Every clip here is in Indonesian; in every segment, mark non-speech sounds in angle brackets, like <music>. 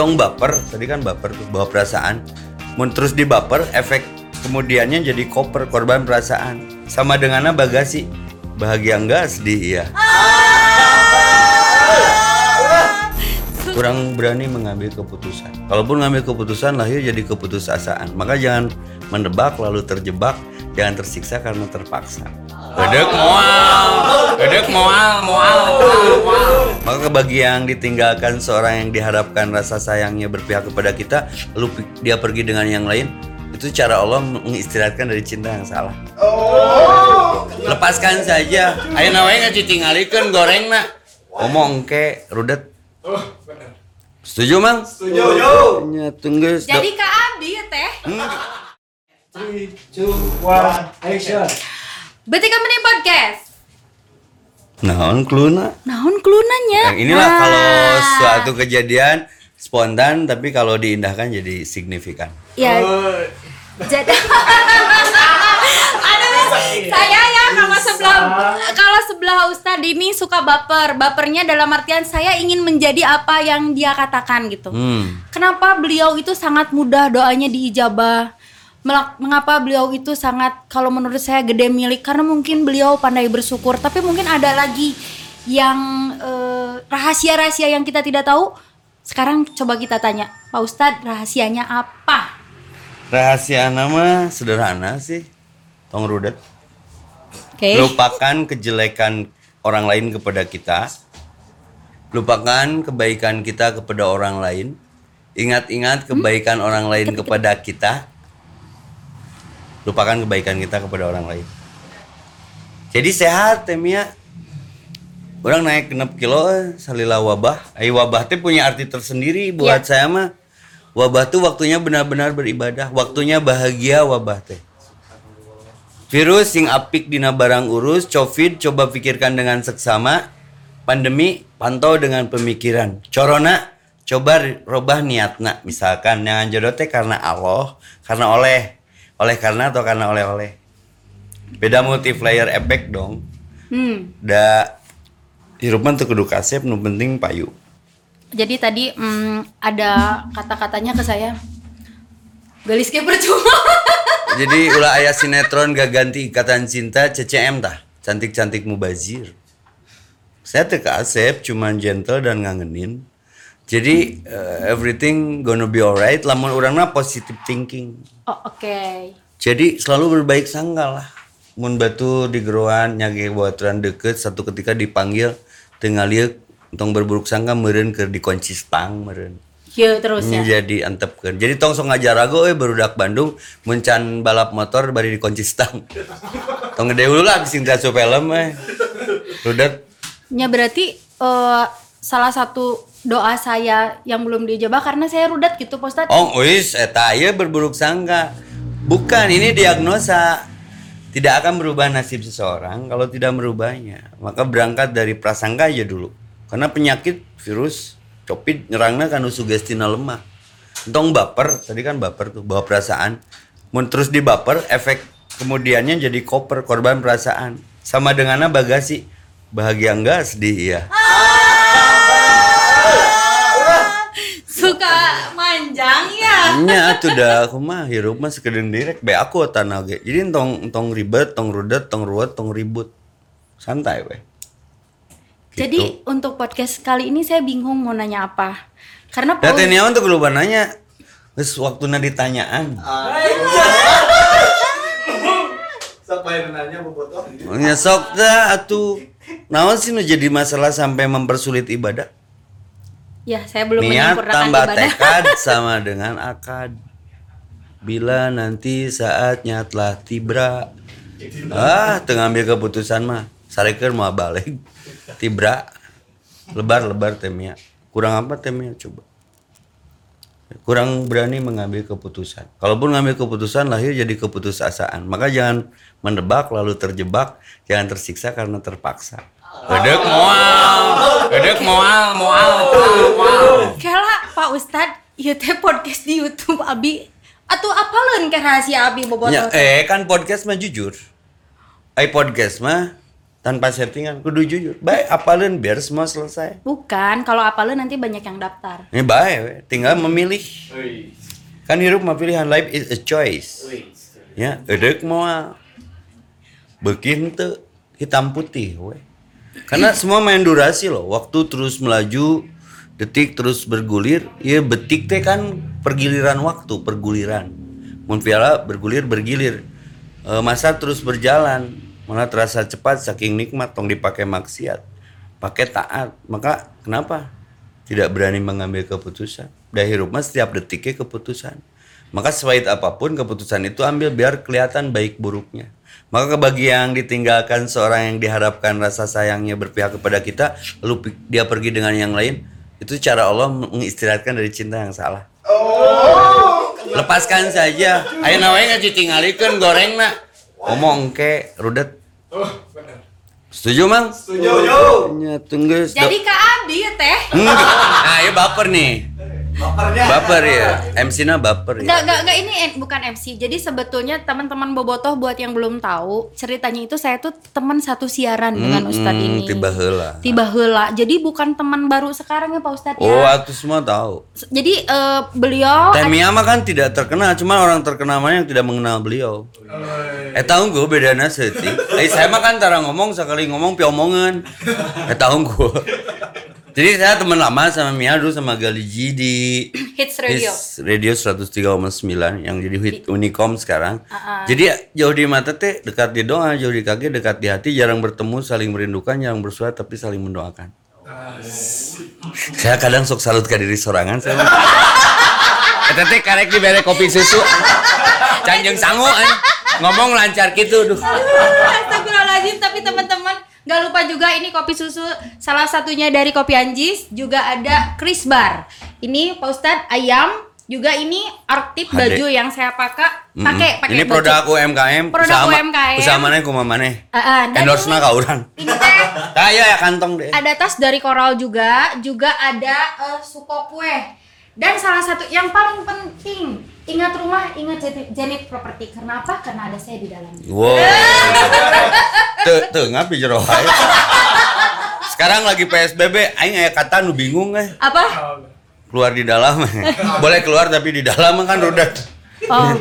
entong baper. Tadi kan baper tuh bawa perasaan. Terus di baper efek kemudiannya jadi koper korban perasaan. Sama dengannya bagasi bahagia enggak sedih iya. Kurang berani mengambil keputusan. Kalaupun ngambil keputusan lahir jadi keputusasaan. Maka jangan mendebak lalu terjebak jangan tersiksa karena terpaksa. Gedek moal, gedek moal, moal, moal. Maka bagi yang ditinggalkan seorang yang diharapkan rasa sayangnya berpihak kepada kita, lalu dia pergi dengan yang lain, itu cara Allah mengistirahatkan dari cinta yang salah. Oh. Lepaskan saja. Ayo nawe nggak tinggalkan goreng nak. Oh, Omong ke rudet. Oh, Setuju, Mang? Setuju. Setuju. Jadi Kak Abi ya, teh. Hmm. 3, 2, 1, action. Berarti Podcast. Nahon keluna Nahon kelunanya Yang inilah ah. kalau suatu kejadian spontan Tapi kalau diindahkan jadi signifikan. Iya. Jadi. Jadi saya ya kalau sebelah kalau sebelah Ustadz ini suka baper. Bapernya dalam artian saya ingin menjadi apa yang dia katakan gitu. Hmm. kenapa beliau itu sangat mudah doanya diijabah? Mengapa beliau itu sangat kalau menurut saya gede milik karena mungkin beliau pandai bersyukur tapi mungkin ada lagi yang eh, rahasia-rahasia yang kita tidak tahu. Sekarang coba kita tanya, Pak Ustadz rahasianya apa? Rahasia nama sederhana sih. Tong rudet. Oke. Lupakan kejelekan orang lain kepada kita. Lupakan kebaikan kita kepada orang lain. Ingat-ingat kebaikan orang lain kepada kita. Lupakan kebaikan kita kepada orang lain. Jadi sehat temia. Orang naik genep kilo eh, salila wabah. Ai wabah teh punya arti tersendiri buat saya mah. Wabah tuh waktunya benar-benar beribadah, waktunya bahagia wabah teh. Virus sing apik dina barang urus, covid coba pikirkan dengan seksama, pandemi pantau dengan pemikiran. Corona coba robah niatna, misalkan yang jodoh teh karena Allah, karena oleh, oleh karena atau karena oleh-oleh. Beda multiplayer efek dong. Hmm. Da hirup mah teu kudu kasep, nu penting payu. Jadi tadi mm, ada kata-katanya ke saya. Galis kayak percuma. <laughs> Jadi ulah ayah sinetron gak ganti ikatan cinta CCM tah cantik-cantik mubazir. Saya teh ke Asep cuman gentle dan ngangenin. Jadi eh, everything gonna be alright. Lamun orangnya positive thinking. Oh, oke. Jadi selalu berbaik sangka lah. Mun batu di geruan nyage baturan deket satu ketika dipanggil tengah liuk tong berburuk sangka meren ke dikunci stang meren. Ya terus ya. Jadi antepkeun. Jadi tong sok ngajar rago euy barudak Bandung mencan balap motor bari dikunci stang. <laughs> tong gede dulu lah sing film eh. Rudet Ya berarti eh, salah satu doa saya yang belum dijabah karena saya rudat gitu, Pak. Oh, wis eta ieu berburuk sangka. Bukan, ini diagnosa. Tidak akan merubah nasib seseorang kalau tidak merubahnya. Maka berangkat dari prasangka aja dulu. Karena penyakit virus covid nyerangnya kan sugestina lemah. Entong baper, tadi kan baper tuh, bawa perasaan. Mun terus di baper, efek kemudiannya jadi koper, korban perasaan. Sama dengannya bagasi. Bahagia enggak, sedih iya. Suka manjang ya. Nya atuh dah aku mah hirup mah sekedar direk be aku tanah ge. Jadi entong entong ribet, tong rudet, tong ruwet, tong ribut. Santai weh. Gitu. Jadi untuk podcast kali ini saya bingung mau nanya apa. Karena Pak Da teh naon tuh lupa nanya. Geus waktuna ditanyaan. Sok bayar nanya bobotoh. Nya sok dah atuh. Naon sih nu jadi masalah sampai mempersulit ibadah? Ya saya belum Niat tambah ibadah. <laughs> tekad sama dengan akad. Bila nanti saatnya telah tibra. Ah, tengah ambil keputusan mah. Sarekeun mau balik. Tibra. Lebar-lebar temnya. Kurang apa temnya coba? Kurang berani mengambil keputusan. Kalaupun ngambil keputusan lahir jadi keputusasaan. Maka jangan mendebak lalu terjebak, jangan tersiksa karena terpaksa. Gedek moal, gedek moal, moal, moal. Kela Pak Ustadz, ieu teh podcast di YouTube Abi. Atuh apaleun ke rahasia Abi bobotoh. Ya, eh kan podcast mah jujur. Ai podcast mah tanpa settingan kudu jujur baik apalin biar semua selesai Bukan, kalau apa lu nanti banyak yang daftar. ini baik we. tinggal memilih kan hidup mah pilihan life is a choice ya edek mau bikin tuh hitam putih we. Karena semua main durasi loh. Waktu terus melaju detik terus bergulir ya betik teh kan pergiliran waktu perguliran. Mun piala bergulir bergilir. E, masa terus berjalan malah terasa cepat saking nikmat tong dipakai maksiat pakai taat. Maka kenapa? Tidak berani mengambil keputusan. Dah hirup mah setiap detiknya keputusan. Maka sewait apa pun keputusan itu ambil biar kelihatan baik buruknya maka bagi yang ditinggalkan seorang yang diharapkan rasa sayangnya berpihak kepada kita lalu dia pergi dengan yang lain itu cara Allah mengistirahatkan dari cinta yang salah lepaskan saja ayo nawanya nggak ditinggalkan goreng nak ngomong ke rudet Oh, benar. setuju mang Setuju. Ya, tunggu Jadi Kak Abdi ya teh. Enggak. Nah, ya baper nih. Bapernya. Baper ya. MC-nya baper Enggak, ya. enggak, enggak ini eh, bukan MC. Jadi sebetulnya teman-teman Bobotoh buat yang belum tahu, ceritanya itu saya tuh teman satu siaran dengan Ustadz Hmm, ini. Tiba heula. Tiba heula. Jadi bukan teman baru sekarang ya Pak Ustadz Oh, ya. aku semua tahu. Jadi eh, beliau Teh Mia mah kan tidak terkenal, cuma orang terkenal yang tidak mengenal beliau. Eh tahu gue bedanya setik. Eh saya mah kan tara ngomong sekali ngomong piomongan. Eh tahu gue. Jadi saya teman lama sama Mia dulu sama Galiji di <clears throat> Hits Radio. Hits Radio 103,9 yang jadi hit Unicom sekarang. Uh-uh. Jadi jauh di mata teh, dekat di doa, jauh di kaki, dekat di hati, jarang bertemu, saling merindukan, jarang bersuara tapi saling mendoakan. Saya kadang sok salut ke diri sorangan saya. <laughs> Eta teh karek dibere kopi susu. Canjeng sangu eh. ngomong lancar gitu duh. Astagfirullahaladzim tapi teman-teman nggak lupa juga ini kopi susu salah satunya dari kopi Anjis juga ada Chris Bar ini Pak Ustadz ayam juga ini artip Hade. baju yang saya pakai Mm-mm. pakai pakai Ini baju. produk UMKM. Produk usaha UMKM. Usaha mana kumaha maneh? Ah, ah, dan Endorse ini- ka urang. ini teh Kayak <laughs> ya kantong deh. ada tas dari Coral juga juga ada eh, suko kue dan salah satu yang paling penting ingat rumah ingat Janit Property karena apa karena ada saya di dalamnya Wow. <laughs> Tuh, ngapi jero. Sekarang lagi PSBB, aing aya kata nu bingung eh. apa Keluar di dalam. <laughs> Boleh keluar tapi di dalam kan rudet. oh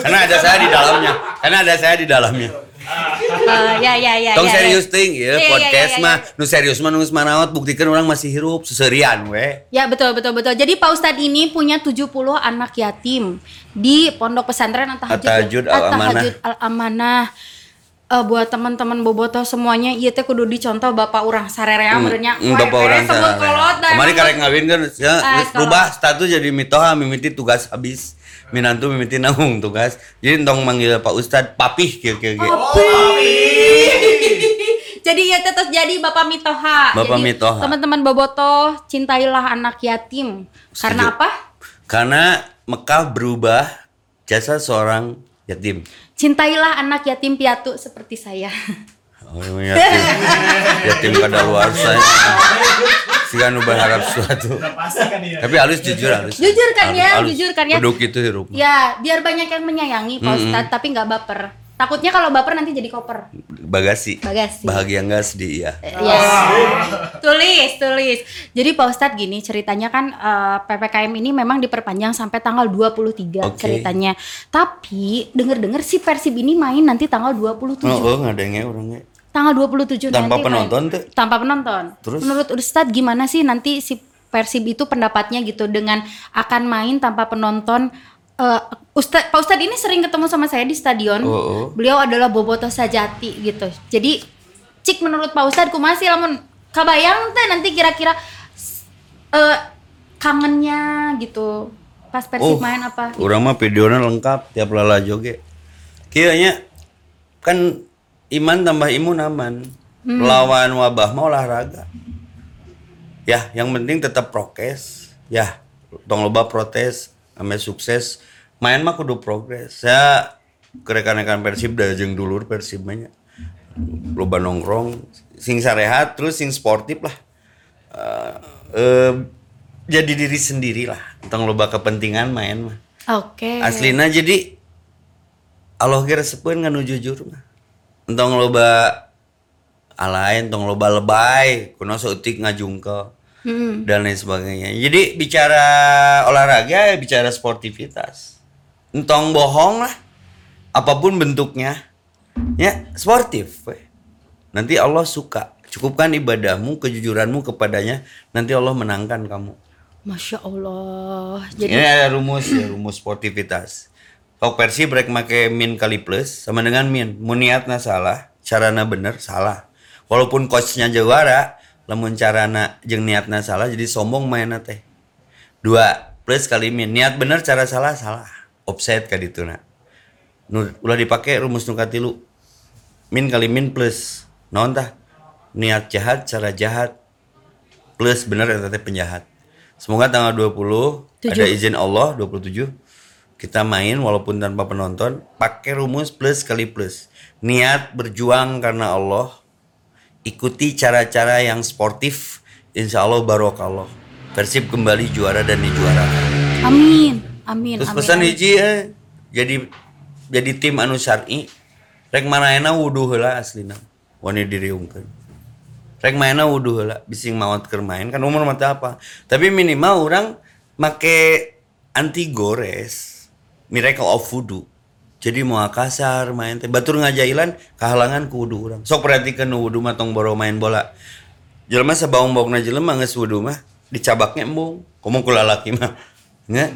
Karena ada saya di dalamnya. Karena ada saya di dalamnya. Eh, ya ya ya Tong ya, serius ya. ting, ya Iya, iya, podcast iya, iya, mah nu serius mah nu manaot buktikan orang masih hirup seserian we. Ya betul betul betul. Jadi Pak Ustadz ini punya 70 anak yatim di Pondok Pesantren At-Tahajud At-Tahajud Al-Amanah. At-Tahajud Al-Amanah. Eh, buat teman-teman bobotoh semuanya ieu teh kudu dicontoh Bapak urang sarerea benernya. Hmm, Bapak orang dah. Kemarin karek ngawin kan ya, Ah, sekolah. berubah status jadi mitoha mimiti tugas habis. Minantu mimiti nanggung tugas. Jadi tong manggil Pak Ustad papih kieu kieu kieu. Jadi ya tetap jadi Bapak Mitoha. Bapak Jadi, Mitoha. Teman-teman bobotoh cintailah anak yatim. Karena Setuju. apa? Karena Mekah berubah jasa seorang yatim. Cintailah anak yatim piatu seperti saya. <laughs> Oh, yatim. yatim kada luar saya. Siga nu berharap pasti kan dia. Tapi halus jujur halus. Jujur kan ya, Halus. jujur kan ya. Beduk itu hirup. Ya, biar banyak yang menyayangi Pak. Ustadz, tapi nggak baper. Takutnya kalau baper nanti jadi koper. Bagasi. Bagasi. Bahagia enggak sedih ya. Ya. Tulis, tulis. Jadi Pak Ustadz gini ceritanya kan eh, PPKM ini memang diperpanjang sampai tanggal 23 Oke. ceritanya. Tapi denger-dengar si Persib ini main nanti tanggal 27. Oh, oh ngadenge orangnya. Tanggal 27 Tanpa nanti penonton tuh? Tanpa penonton. Terus? Menurut Ustadz gimana sih nanti si Persib itu pendapatnya gitu dengan akan main tanpa penonton Eh, Ustadz, Pak Ustadz ini sering ketemu sama saya di stadion. Oh, oh. Beliau adalah bobotoh sajati gitu. Jadi cik menurut Pak Ustadz kumaha sih lamun kabayang teh nanti kira-kira eh kangennya gitu pas Persib main apa? Orang mah videonya lengkap tiap lala joge. Kiranya kan iman tambah imun aman. Hmm. Lawan wabah mau olahraga. Ya, yang penting tetap prokes. Ya, tong loba protes, ame sukses. Main mah kudu progres. Saya kerekan-rekan Persib dari jeung dulur Persib banyak. Loba nongkrong, sing sarehat terus sing sportif lah. Eh, eh, jadi diri sendiri lah. Tong loba kepentingan main mah. Oke. Aslina jadi Allah ge resepkeun nganu jujur mah. Entong loba alain tong loba lebay kuno seutik ngajungkel Mm-mm. dan lain sebagainya. Jadi bicara olahraga ya bicara sportivitas. Entong bohong lah apa pun bentuknya. Ya sportif nanti Allah suka. Cukupkan ibadahmu kejujuranmu kepadanya nanti Allah menangkan kamu. Masya Allah. Jadi ini ada rumus ya rumus sportivitas kalau Persib rek make min kali plus sama dengan min. Mun niatna salah carana bener salah. Walaupun coachnya juara lamun carana jeung niatna salah jadi sombong mainna teh. Dua plus kali min. Niat bener cara salah salah. Offset ka dituna nu ulah dipake rumus nu katilu. Min kali min plus. Naon tah? Niat jahat cara jahat. Plus bener eta teh penjahat. Semoga tanggal 20 ada izin Allah 27 kita main walaupun tanpa penonton pakai rumus plus kali plus. Niat berjuang karena Allah. Ikuti cara-cara yang sportif. Insya Allah barokallah Persib kembali juara dan dijuarakan amin. Amin. terus amin. pesan hiji eh, jadi jadi tim anu syar'i rek manaena wudu heula aslina. Wani diriungkeun. Rek mainna wudu heula bising maot keur main kan umur mata apa. Tapi minimal orang make anti gores miracle of wudu. Jadi mau kasar main teh. Batur ngajailan kehalangan ku wudu urang. Sok perhatikan nu wudu mah tong boro main bola. Jelema sabaung-baungna jelema geus wudu mah dicabaknya embung komo ku lalaki mah. Nya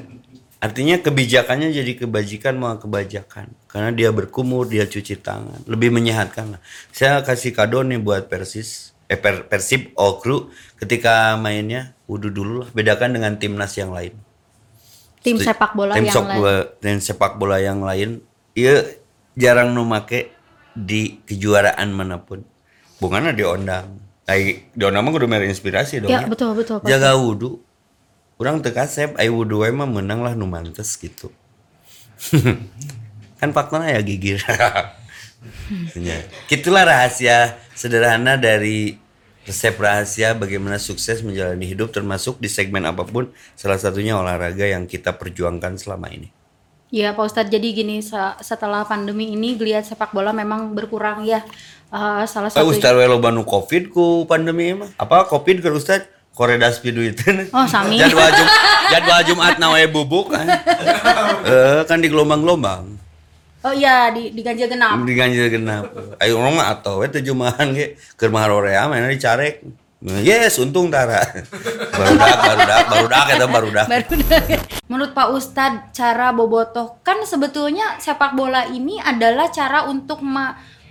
artinya kebijakannya jadi kebajikan mau kebajakan. Karena dia berkumur dia cuci tangan. Lebih menyehatkan lah. Saya kasih kado nih buat persis eh per, persib crew ketika mainnya wudu dulu lah. Bedakan dengan timnas yang lain Tim sepak bola tim yang lain. bola tim sepak bola yang lain. Iya jarang nu make di kejuaraan mana pun. Bukan diondang. Kayak diondang mah kudu mere inspirasi dong Ya, betul, betul, Pak. jaga wudhu orang teu kasep ai wudhu we mah menang lah nu mantes gitu. <laughs> Kan faktanya ya gigir. <laughs> Ya. Gitulah rahasia sederhana dari resep rahasia bagaimana sukses menjalani hidup termasuk di segmen apa pun salah satunya olahraga yang kita perjuangkan selama ini. Ya Pak Ustadz, jadi gini se- setelah pandemi ini geliat sepak bola memang berkurang ya. Eh, salah Eh satu Ustaz we loba nu covid ku pandemi mah. Apa covid ke Ustaz? Koredas pidu itu. Oh, sami. Jadwal Jum jadwal Jumat nawe bubuk kan. <laughs> Eh kan di gelombang-gelombang. Oh iya di di ganjil genap. Di ganjil genap. Ayo orang mah atau we tujuan ge keur maharorea mana dicarek. Yes, untung tara. Barudak, barudak, barudak eta barudak. Baru Menurut Pak Ustadz, cara bobotoh kan sebetulnya sepak bola ini adalah cara untuk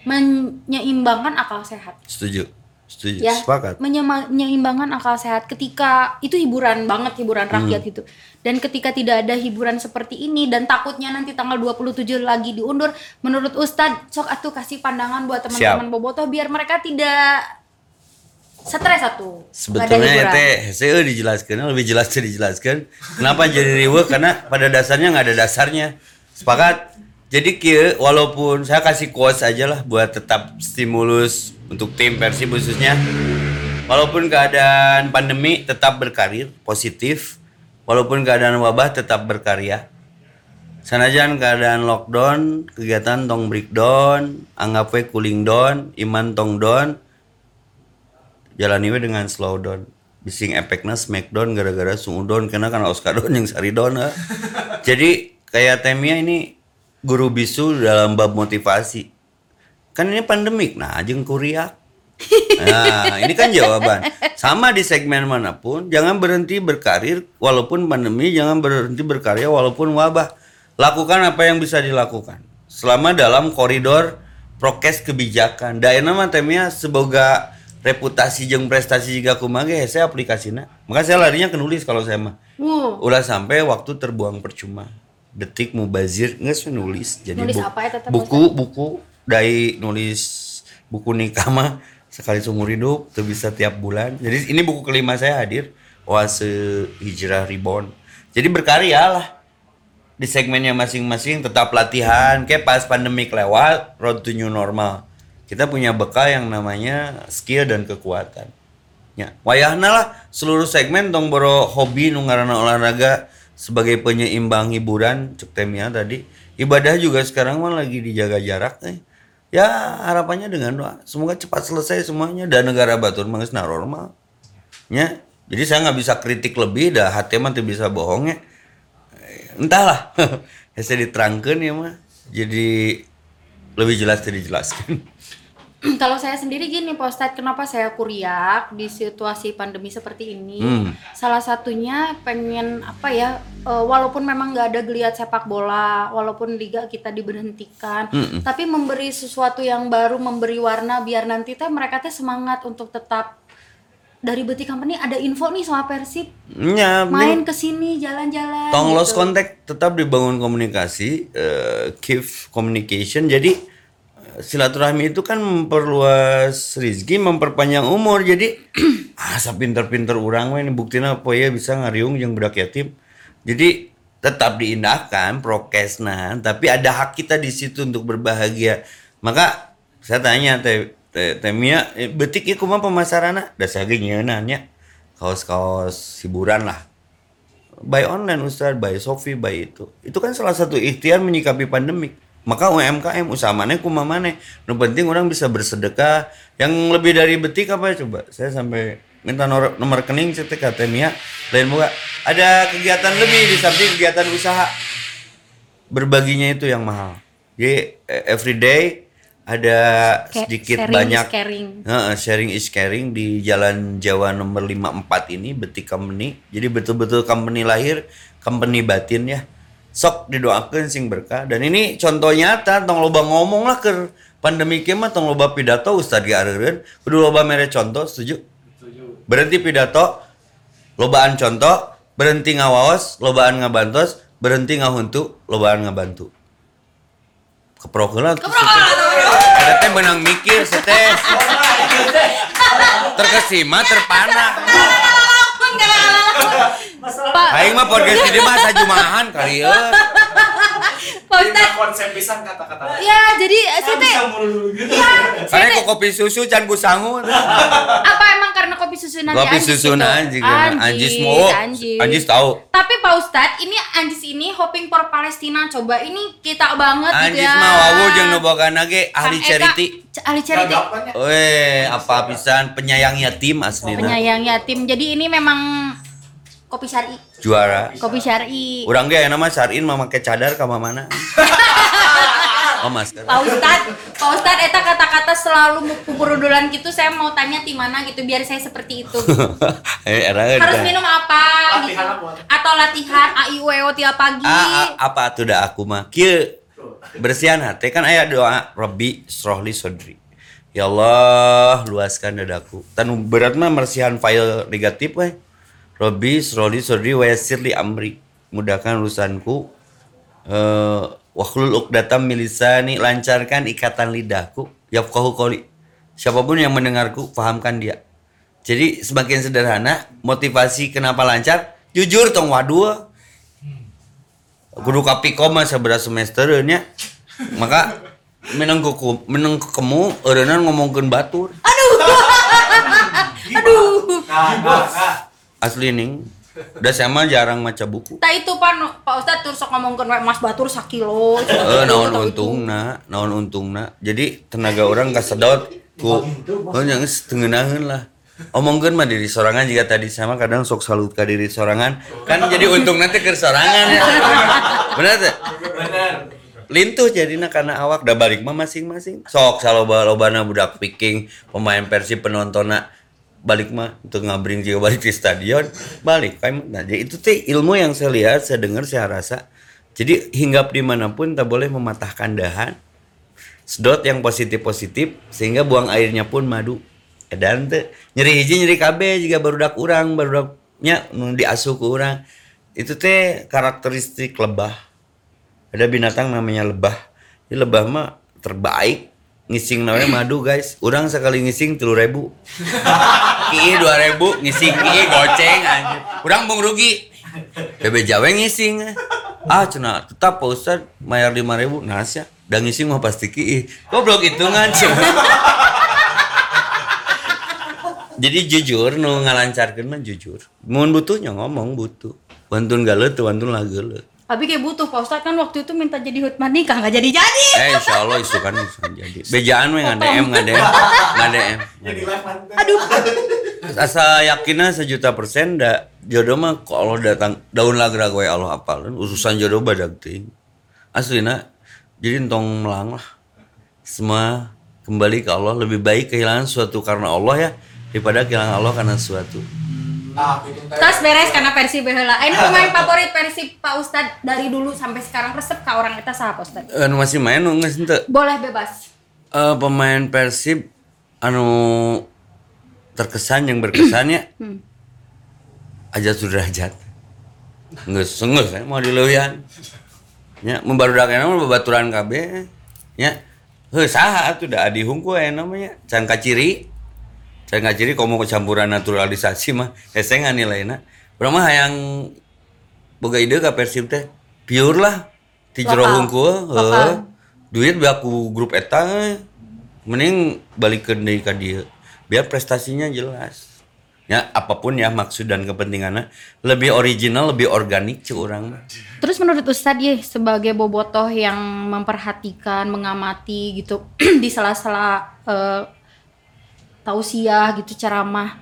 menyeimbangkan akal sehat. Setuju. Setuju. Ya, Sepakat. menyeimbangkan akal sehat ketika itu hiburan banget hiburan rakyat Hmm. gitu. Dan ketika tidak ada hiburan seperti ini dan takutnya nanti tanggal 27 lagi diundur, menurut Ustadz sok atuh kasih pandangan buat teman-teman bobotoh biar mereka tidak stres satu. Sebetulnya ya teh saya dijelaskan lebih jelas dijelaskan. Kenapa jadi riwe? Karena pada dasarnya nggak ada dasarnya. Sepakat. Jadi kia, walaupun saya kasih quotes aja lah buat tetap stimulus untuk tim Persib khususnya. Walaupun keadaan pandemi tetap berkarir positif. Walaupun keadaan wabah tetap berkarya. Sanajan keadaan lockdown, kegiatan tong breakdown, anggap we cooling down, iman tong down, jalani we dengan slow down bising efeknya smackdown gara-gara down karena kan Oscar down yang sari down jadi kayak Temia ini guru bisu dalam bab motivasi kan ini pandemik. Nah ajeng kuriak nah ini kan jawaban. Sama di segmen mana pun jangan berhenti berkarir walaupun pandemi jangan berhenti berkarya walaupun wabah. Lakukan apa yang bisa dilakukan. Selama dalam koridor prokes kebijakan. Daerah mah temnya semoga reputasi jeng prestasi juga kumaha ge saya aplikasinya maka saya larinya ke nulis kalau saya mah. Wow. ulah sampai waktu terbuang percuma. Detik mubazir nggak nulis jadi Nulis bu- apa ya, buku buku dari nulis buku nikah mah sekali seumur hidup tuh bisa tiap bulan. Jadi ini buku kelima saya hadir oase hijrah reborn. Jadi berkarya lah di segmennya masing-masing tetap latihan. Kayak pas pandemik lewat road to new normal. Kita punya bekal yang namanya skill dan kekuatan. Ya wayahna lah seluruh segmen tong boro hobi nu ngaranna olahraga sebagai penyeimbang hiburan. Cek tadi ibadah juga sekarang mah lagi dijaga jarak eh. Ya harapannya dengan doa. Semoga cepat selesai semuanya dan negara batur mangis normal. Ya jadi saya nggak bisa kritik lebih dah hati mah bisa bohong ya. Eh, entahlah ya <laughs> saya diterangkan ya mah. Jadi lebih jelas dijelaskan <clears throat> kalau saya sendiri gini Pak Ustadz, kenapa saya kuriak di situasi pandemi seperti ini? Hmm. Salah satunya pengen apa ya, eh, walaupun memang nggak ada geliat sepak bola, walaupun liga kita diberhentikan, Mm-mm. tapi memberi sesuatu yang baru, memberi warna biar nanti teh mereka teh semangat untuk tetap dari Beti Company ada info nih sama Persib ya main ke sini jalan-jalan. Tong lost gitu. contact tetap dibangun komunikasi, eh, keep communication. Jadi silaturahmi itu kan memperluas rezeki, memperpanjang umur. Jadi <clears throat> asa pinter-pinter orang ini buktinya apa ya bisa ngariung yang budak yatim. Jadi tetap diindahkan prokesna, tapi ada hak kita di situ untuk berbahagia. Maka saya tanya teh teh teh Mia, eh, betik ieu kumaha pemasaranna? Da saya ge nyeunannya. Kaos-kaos hiburan lah by online Ustaz, by Sofi, by itu. Itu kan salah satu ikhtiar menyikapi pandemik. Maka UMKM usaha mana kuma mana. Nu penting orang bisa bersedekah. Yang lebih dari betik apa ya coba? Saya sampai minta nomor, nomor rekening ke Temia. Lain moga ada kegiatan lebih di samping kegiatan usaha. Berbaginya itu yang mahal. Jadi eh, everyday ada sedikit sharing is banyak caring. Heeh, sharing is caring di Jalan Jawa nomor 54 ini Betik Company. Jadi betul-betul company lahir, company batin ya. Sok didoakan sing berkah dan ini contoh nyata tong loba ngomong lah ke pandemi kieu mah tong loba pidato Ustaz diareureun kudu loba mere contoh setuju? Berhenti pidato, lobaan contoh, berhenti ngawaos, lobaan ngabantos, berhenti ngahuntu, lobaan ngabantu. Keprokeun lah. Ada teh benang mikir setes. Terkesima terpana. Pak, Aing mah podcast ini mah sajumahan kali ya. Pak konsep pisan kata-kata. ya jadi saya teh gitu. Karena kok kopi susu can ku sangu. apa emang karena kopi susu nanti Kopi anjis susu gitu? anjing. Anjis anjis mau. anjis. Anjis tahu. tapi Pak Ustadz ini anjis ini hoping for Palestina coba ini kita banget gitu Anjis ya mah wawu jeung nu boga ge ahli charity. Ahli charity Gagapannya. Weh, apa pisan penyayang yatim aslinya. penyayang yatim jadi ini memang kopi syari Juara. kopi syari Urang ge nama Sarin mah make cadar ka mana? <laughs> Oh masker. Pak Ustadz, Pak Ustadz, eta kata-kata selalu pupurudulan gitu, saya mau tanya di mana gitu, biar saya seperti itu. <laughs> Eh, era Harus minum apa? Latihan gitu. Atau latihan AIWO tiap pagi. Ah, ah, apa tuh dah aku mah kieu bersihan hati kan aya doa Rabbi srohli sodri ya Allah luaskan dadaku tan berat mah mersihan file negatif weh Rabbi srohli sodri wa yassir li amri. Mudahkan urusanku. Eh wakhlul uqdatam milisani lancarkan ikatan lidahku. Yafqahu qoli siapa pun yang mendengarku pahamkan dia. Jadi semakin sederhana motivasi kenapa lancar? Jujur tong waduh kudu kapiko mah sebelas semester nya maka menang kuku menang kemu eureunna ngomongkeun batur. Aduh. Nah, nah, nah. Asli ning udah sama jarang maca buku. Nah itu Pak, Pak Ustadz terus sok ngomongkeun we Mas Batur sakilo. eh naon untungna naon untungna jadi tenaga orang kasedot ku oh yang setengeunaheun lah. Omongkeun mah diri sorangan jika tadi sama kadang sok salut ka diri sorangan. Kan jadi untung nanti ke sorangan ya. Teh? Bener. lintuh jadinya karena awak dah balik mah masing-masing. Sok saloba lobana budak piking pemain Persib penontonnya balik mah untuk ngabring juga balik di stadion balik. Nah jadi itu teh ilmu yang saya lihat saya dengar saya rasa. Jadi hinggap di mana pun tak boleh mematahkan dahan. Sedot yang positif positif sehingga buang airnya pun madu. Dan teh nyeri hiji nyeri KB jika barudak urang barudaknya nu diasuh ke urang. Itu teh karakteristik lebah. Ada binatang namanya lebah. Ini lebah mah terbaik. Ngising namanya madu guys. Orang sekali ngising telur ribu <laughs> kii dua ribu ngising kii goceng anjir. Orang bung rugi. Bebe jawa ngising. Ah cina tetap pak ustad bayar lima ribu nasi dan ngising mah pasti kii goblok hitungan cina. Jadi jujur nu ngalancarkeun mah jujur. Mun butuhnya ngomong butuh. Wantun galet wantun lah geuleuh Abi kayak butuh Pak Ustadz kan waktu itu minta jadi hutman nikah nggak jadi-jadi. Eh insya Allah isu kan isu jadi. Bejaan we nggak DM nggak DM nggak DM. Jadi. Aduh. Asa yakinnya sejuta persen dah jodoh mah kok Allah datang daun lagra gue Allah apal urusan jodoh badak ting. Aslina jadi entong melang lah. Semua kembali ke Allah lebih baik kehilangan suatu karena Allah ya daripada kehilangan Allah karena suatu. Nah, teh. Tas beres karena versi behela. Ini pemain favorit versi Pak Ustadz dari dulu sampai sekarang resep ke orang kita saha Pak Ustadz? Eh, nu masih main nu geus henteu? Boleh bebas. Eh, pemain Persib anu terkesan yang berkesannya Hmm. aja sudrajat nggak ngeus ya mau dileuyan nya membarudak nama babaturan KB nya heuh saha atuh da adi hungku aya namanya can kaciri can kaciri komo kecampuran naturalisasi mah hesengan nilainya. Urang mah hayang boga ide ka Persib teh? Pure lah ti jero hungkul heuh duit baku grup eta eh. mending balikeun deui ka dieu biar prestasinya jelas. Ya apa pun ya maksud dan kepentingannya lebih original lebih organik cuy orang. Terus menurut Ustadz ya sebagai bobotoh yang memperhatikan, mengamati gitu <clears throat> di sela-sela eh, tausiah gitu ceramah,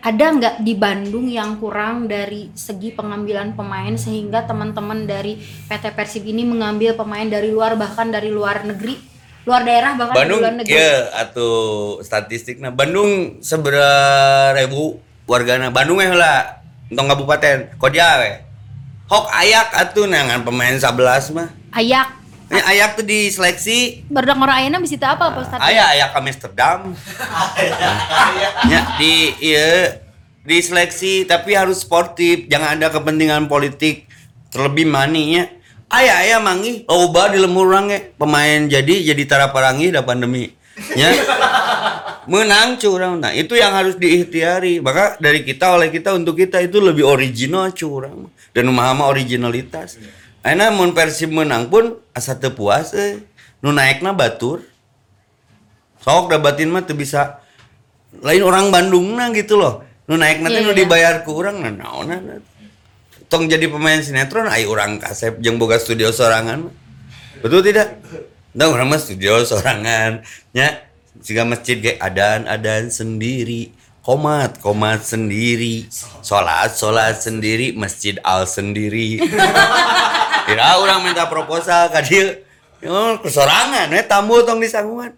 ada nggak di Bandung yang kurang dari segi pengambilan pemain sehingga teman-teman dari PT Persib ini mengambil pemain dari luar bahkan dari luar negeri, luar daerah bahkan Bandung dari luar negeri. ya atau statistiknya Bandung seberapa ribu wargana Bandung eh lah entong kabupaten kodia we hok ayak atuh nangan pemain 11 mah. Ayak, ayak tuh diseleksi baru orang ayana bisa apa Pak Ustadz? Ayah ayak ke Amsterdam. ya di iya diseleksi tapi harus sportif, jangan ada kepentingan politik terlebih maninya. Ayah ayah mangi loba di lemur orang ya. pemain jadi jadi tara parangi da pandemi. Ya. Menang curang. Nah, itu yang harus diikhtiari. Maka dari kita oleh kita untuk kita itu lebih original curang dan memahami originalitas. Aina mun Persib menang pun asa teu puas eh. Nu naekna batur. Sok da batin mah teu bisa lain orang Bandung gitu loh. Nu naik nanti Iya, nu iya. dibayar ku urang nah naonan. Tong jadi pemain sinetron ai urang kasep jeung boga studio sorangan. Betul tidak? Nah, orang mah studio sorangan. Ya, jika masjid ge adan-adan sendiri. Komat, komat sendiri. Sholat, sholat sendiri. Masjid al sendiri. <laughs> Kira orang minta proposal ka dieu. Yo, kesorangan, we tamu tong disangguan.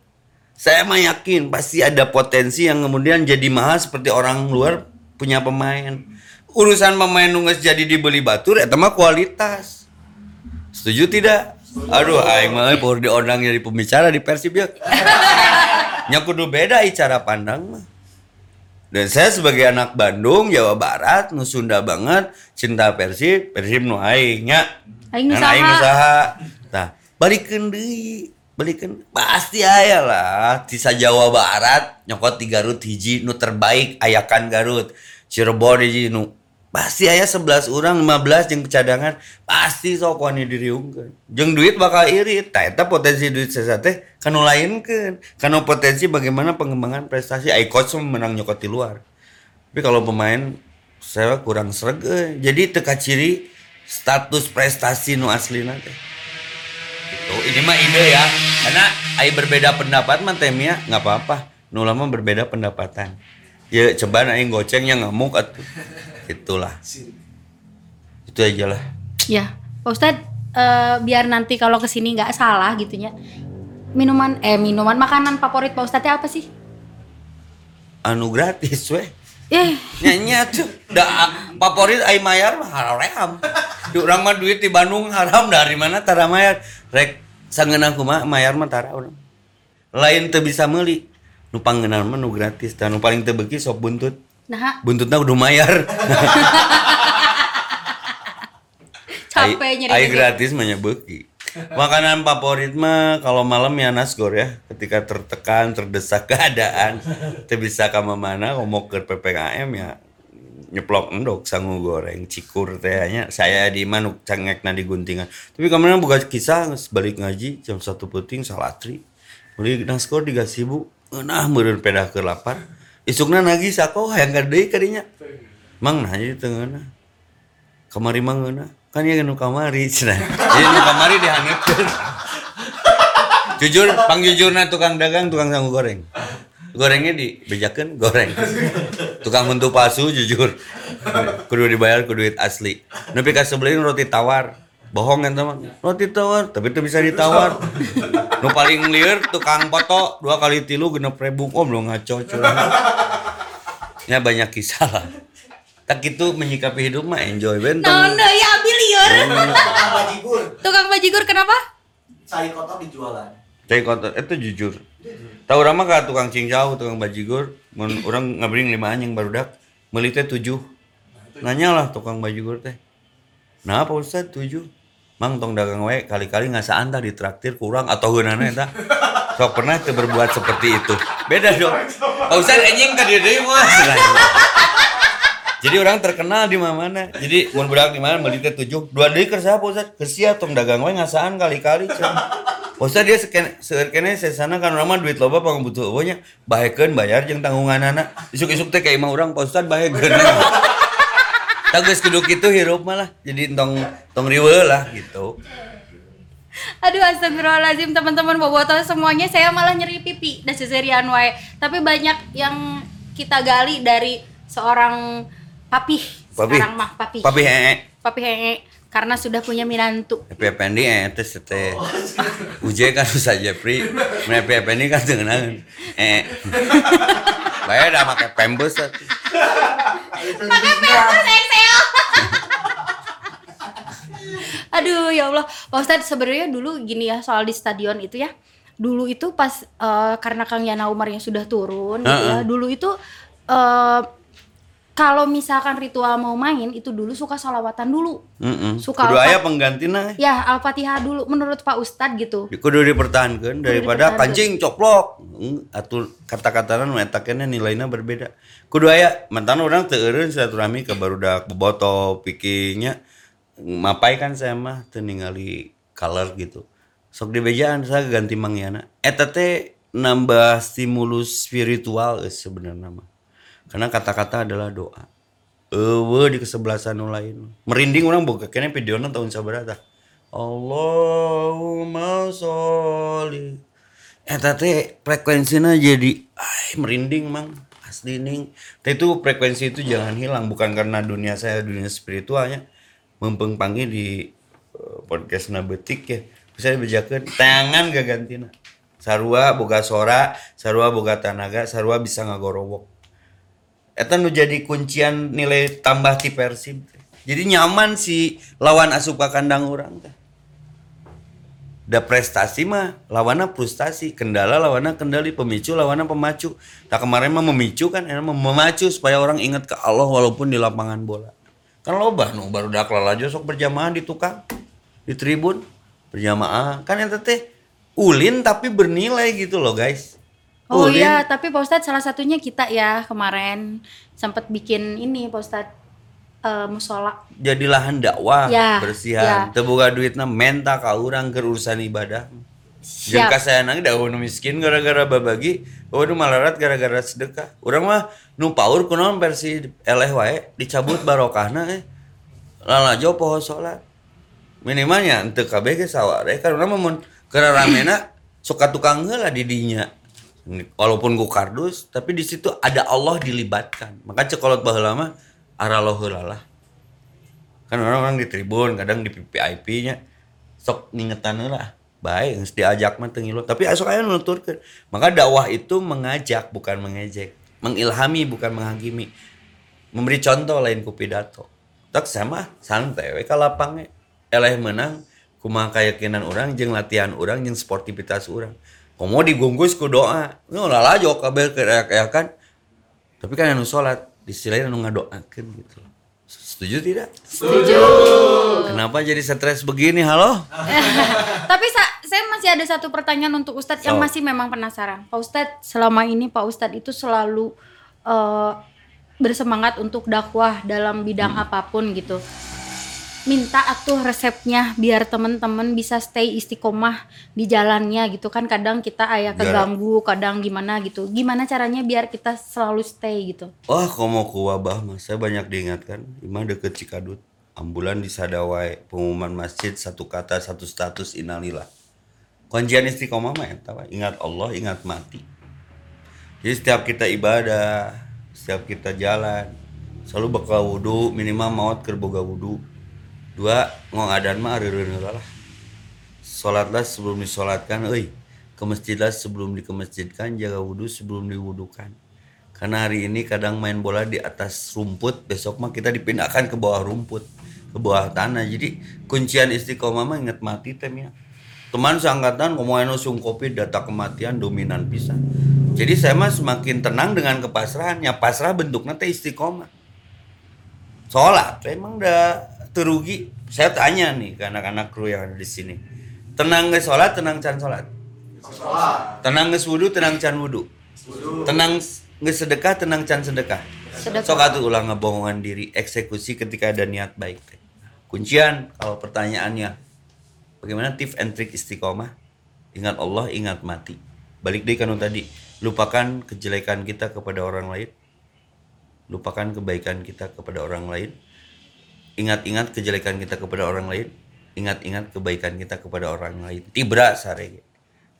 Saya mah yakin pasti ada potensi yang kemudian jadi mahal seperti orang luar punya pemain. Urusan pemain nunggu jadi dibeli batur eta mah kualitas. Setuju tidak? Aduh, aing mah baru diundang jadi pembicara di Persib ya. Nya <laughs> kudu beda cara pandang mah. Dan saya sebagai anak Bandung, Jawa Barat, nu Sunda banget, cinta Persib, Persib nu aing nya. Aing Kan aing saha? nu saha. Tah, balikeun deui. Balikeun pasti aya lah. Tisa Jawa Barat nyokot di Garut hiji nu terbaik ayakan Garut. Cirebon hiji nu pasti aya 11 orang 15 jeung cadangan. Pasti sok wani diriungkeun. Jeung duit bakal irit. Eta potensi duit saya teh kanu lainkeun. Kanu potensi bagaimana pengembangan prestasi. Ai coach menang nyokot di luar. Tapi kalau pemain saya kurang sereg euy. jadi teka ciri status prestasi nu aslina teh. Gitu. Ini mah ide ya. Karena ai berbeda pendapat mah nggak apa-apa. Nu berbeda pendapatan ya coba gocengnya ngamuk atuh itulah. Itu aja lah. Ya, Pak Ustadz, eh, biar nanti kalau ke sini nggak salah gitunya. Minuman, eh minuman, makanan favorit Pak Ustadz apa sih? anu gratis weh. Eh, nyanyi tuh da favorit ai mayar mah haram di urang mah duit di Bandung haram. Dari mana tara mayar? Rek sangeuna kumaha? Mayar mah tara urang. Lain teu bisa meuli nu pangeunaan mah nu gratis dan nu paling teu beuki sok buntut. Nah buntutnya udah mayar. <laughs> Capek Ai- nyari ai duit. gratis mah nya beuki. Makanan favorit mah kalau malam ya nasgor ya ketika tertekan terdesak <laughs> keadaan teu bisa ka mana ngomong ke PPKM ya nyeplok endok sangu goreng cikur teh nya. Saya di manuk cangekna di guntingan. Tapi kemarin buka kisah balik ngaji jam satu puting salatri. Beli nasgor di gasibu nah meureun pedah ke lapar isukna nagih sako hayang gede kadinya. Mang nah jadi tengahna kamari mang ngeuna kan ya nu kamari <laughs> cenah. Jadi nu kamari dihangatkeun jujur pang jujurna tukang dagang tukang sanggu goreng. Gorengnya dibejakeun goreng. Tukang untuk palsu jujur. Kudu dibayar ku duit asli. Nepi ka sebelin roti tawar bohong kan teman roti tawar tapi itu bisa ditawar <laughs> nu paling liar tukang foto dua kali tilu genep ribu om lo ngaco curang ya banyak kisah lah tak itu menyikapi hidup mah enjoy benteng Nah, nah ya ambil liur. Tukang bajigur. Tukang bajigur kenapa? Cari kotor dijualan. Cai kotor itu jujur. Tahu orang mah ka tukang cincau, tukang bajigur, mun orang ngabring lima anjing barudak, meuli teh tujuh. Nanya lah tukang bajigur teh. Nah, Pak Ustad tujuh. Mang tong dagang we kali-kali ngasaan tah ditraktir kurang atau heunana eta. Sok pernah teu berbuat seperti itu. Beda dong. Pak Ustad anjing ka dieu mah. Jadi orang terkenal di mana-mana. Jadi mun budak di mana meuli teh tujuh. Dua deui keur saha Pak Ustad? Keur tong dagang we ngasaan kali-kali Ustad dia seken seueur kene sesana kan urang mah duit loba pang butuh eueuhnya. Bahekeun bayar jeung tanggunganana. Isuk-isuk teh ka imah urang Pak Ustad bahekeun. Tak geus kudu kitu hirup mah lah. Jadi tong tong riweuh lah gitu. Aduh astagfirullahaladzim teman-teman bobotoh semuanya saya malah nyeri pipi dan seserian wae. Tapi banyak yang kita gali dari seorang papih Papih. sekarang mah papih. Papi heeh. Papih hehe karena sudah punya minantu. Happy Effendi eh teh teh. Uje kan usah Jepri. Mun Happy Effendi kan tengenang. Eh. Bae dah make pembes atuh. Pakai pempes Excel. Aduh ya Allah, Pak Ustadz sebenarnya dulu gini ya soal di stadion itu ya. Dulu itu pas eh, karena Kang Yana Umarnya sudah turun gitu ya. Dulu itu eh kalau misalkan ritual mau main itu dulu suka salawatan dulu. Heeh. Suka Kudu apa? aya penggantina. Ya Al-Fatihah dulu menurut Pak Ustadz gitu. kudu dipertahankan daripada dipertahankan. kancing coplok atuh kata-katana nu eta keneh nilainya berbeda kudu aya mantan orang teu eureun silaturahmi ke barudak boboto pikingnya mapai kan saya mah teu ningali color gitu sok dibejaan saya ganti mangyana eta teh nambah stimulus spiritual geus sebenarnya mah karena kata-kata adalah doa Eueuh di kesebelasan lain merinding orang boga kene videona tahun sabaraha tah Allahumma sholli Eta teh frekuensinya jadi ay merinding mang asli ning. Teh itu frekuensi itu jangan hilang bukan karena dunia saya dunia spiritualnya mempeng panggil di eh, podcast betik ya. Bisa dibejakeun tangan gagantina. Sarua boga sora, sarua boga tanaga, sarua bisa ngagorowok. Eta nu jadi kuncian nilai tambah ti Persib. Jadi nyaman si lawan asup ka kandang orang. Da prestasi mah lawannya frustasi, kendala lawannya kendali, pemicu lawannya pemacu. Nah kemarin mah memicu kan, enak memacu supaya orang ingat ke Allah walaupun di lapangan bola. Kan loba nu baru dak lalajo sok berjamaah di tukang, di tribun berjamaah. Kan eta teh ulin tapi bernilai gitu loh guys. Oh Ulin. iya, tapi Pak Ustadz salah satunya kita ya kemarin sempat bikin ini Pak Ustadz eh, musola. jadi lahan dakwah Ya, bersihan ya. teu boga duitna menta ka urang keur urusan ibadah jeung kasayanang daun nu miskin gara-gara babagi oh nu malarat gara-gara sedekah urang mah nu paur kunaon versi eleh wae dicabut barokahna eh lalajo poho salat minimalnya teu kabeh ge saware kan urang mah mun keur ramena suka tukang heula di dinya walaupun ku kardus tapi di situ ada Allah dilibatkan. Maka cekolot baheula mah araloh heula lah. Kan orang-orang di tribun kadang di VIP nya sok ngingetan lah baik diajak mah teu ngilu tapi esok aya nuturkeun. Maka dakwah itu mengajak bukan mengejek. Mengilhami bukan menghakimi. Memberi contoh lain ku pidato. Tak sama santai we ka lapangnya eleh menang kumaha keyakinan orang jeung latihan orang jeung sportivitas orang komo digunggus ku doa nu lalajo kabeh kereak-keakan tapi kan anu salat di sisi lain anu ngadoakeun gitu loh setuju tidak Setuju. Kenapa jadi stres begini? Halo? <laughs> Tapi sa- saya masih ada satu pertanyaan untuk Ustadz yang masih memang penasaran. Pak Ustadz selama ini Pak Ustadz itu selalu eh, bersemangat untuk dakwah dalam bidang Hmm. apa pun gitu. Minta atuh resepnya biar teman-teman bisa stay istiqomah di jalannya gitu kan. Kadang kita ayah keganggu, kadang gimana gitu. Gimana caranya biar kita selalu stay gitu? Wah, kalau mau ke wabah mah saya banyak diingatkan. Imah deket Cikadut. ambulan di sadawai pengumuman masjid satu kata satu status inalillah kuncian istiqomah mah we. ingat Allah ingat mati jadi setiap kita ibadah setiap kita jalan selalu bakal wudhu minimal maut keur boga wudhu dua ngongadan mah areureun heula lah Sholatlah sebelum disolatkan, euy. Ke masjidlah sebelum dikemasjidkan, jaga wudhu sebelum diwudukan. Karena hari ini kadang main bola di atas rumput, besok mah kita dipindahkan ke bawah rumput, ke bawah tanah. Jadi kuncian istiqomah mah inget mati temnya. Teman seangkatan ngomongin usung kopi data kematian dominan pisan. Jadi saya mah semakin tenang dengan kepasrahan. Ya pasrah bentuknya teh istiqomah. Sholat emang udah terugi. Saya tanya nih ke anak-anak kru yang ada di sini. Tenang nggak sholat, tenang can sholat. Tenang nggak wudhu, tenang can wudhu. Tenang nggak sedekah, tenang can sedekah. Sedekah. Sok atuh ulang ngebohongan diri, eksekusi ketika ada niat baik. Kuncian kalau pertanyaannya, bagaimana tips and trick istiqomah? Ingat Allah, ingat mati. Balik deh kanu tadi, lupakan kejelekan kita kepada orang lain. Lupakan kebaikan kita kepada orang lain. Ingat-ingat kejelekan kita kepada orang lain. Ingat-ingat kebaikan kita kepada orang lain. Tibra sarege.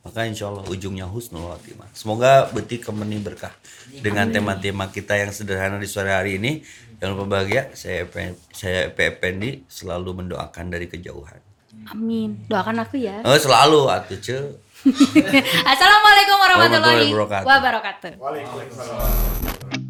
Maka insya Allah ujungnya husnul khotimah. Semoga beti kemeni berkah dengan tema-tema kita yang sederhana di sore hari ini. Jangan lupa bahagia. Saya EP, saya selalu mendoakan dari kejauhan. Amin. Doakan aku ya. Oh selalu atuh ce. <laughs> Assalamualaikum warahmatullahi wabarakatuh. Waalaikumsalam.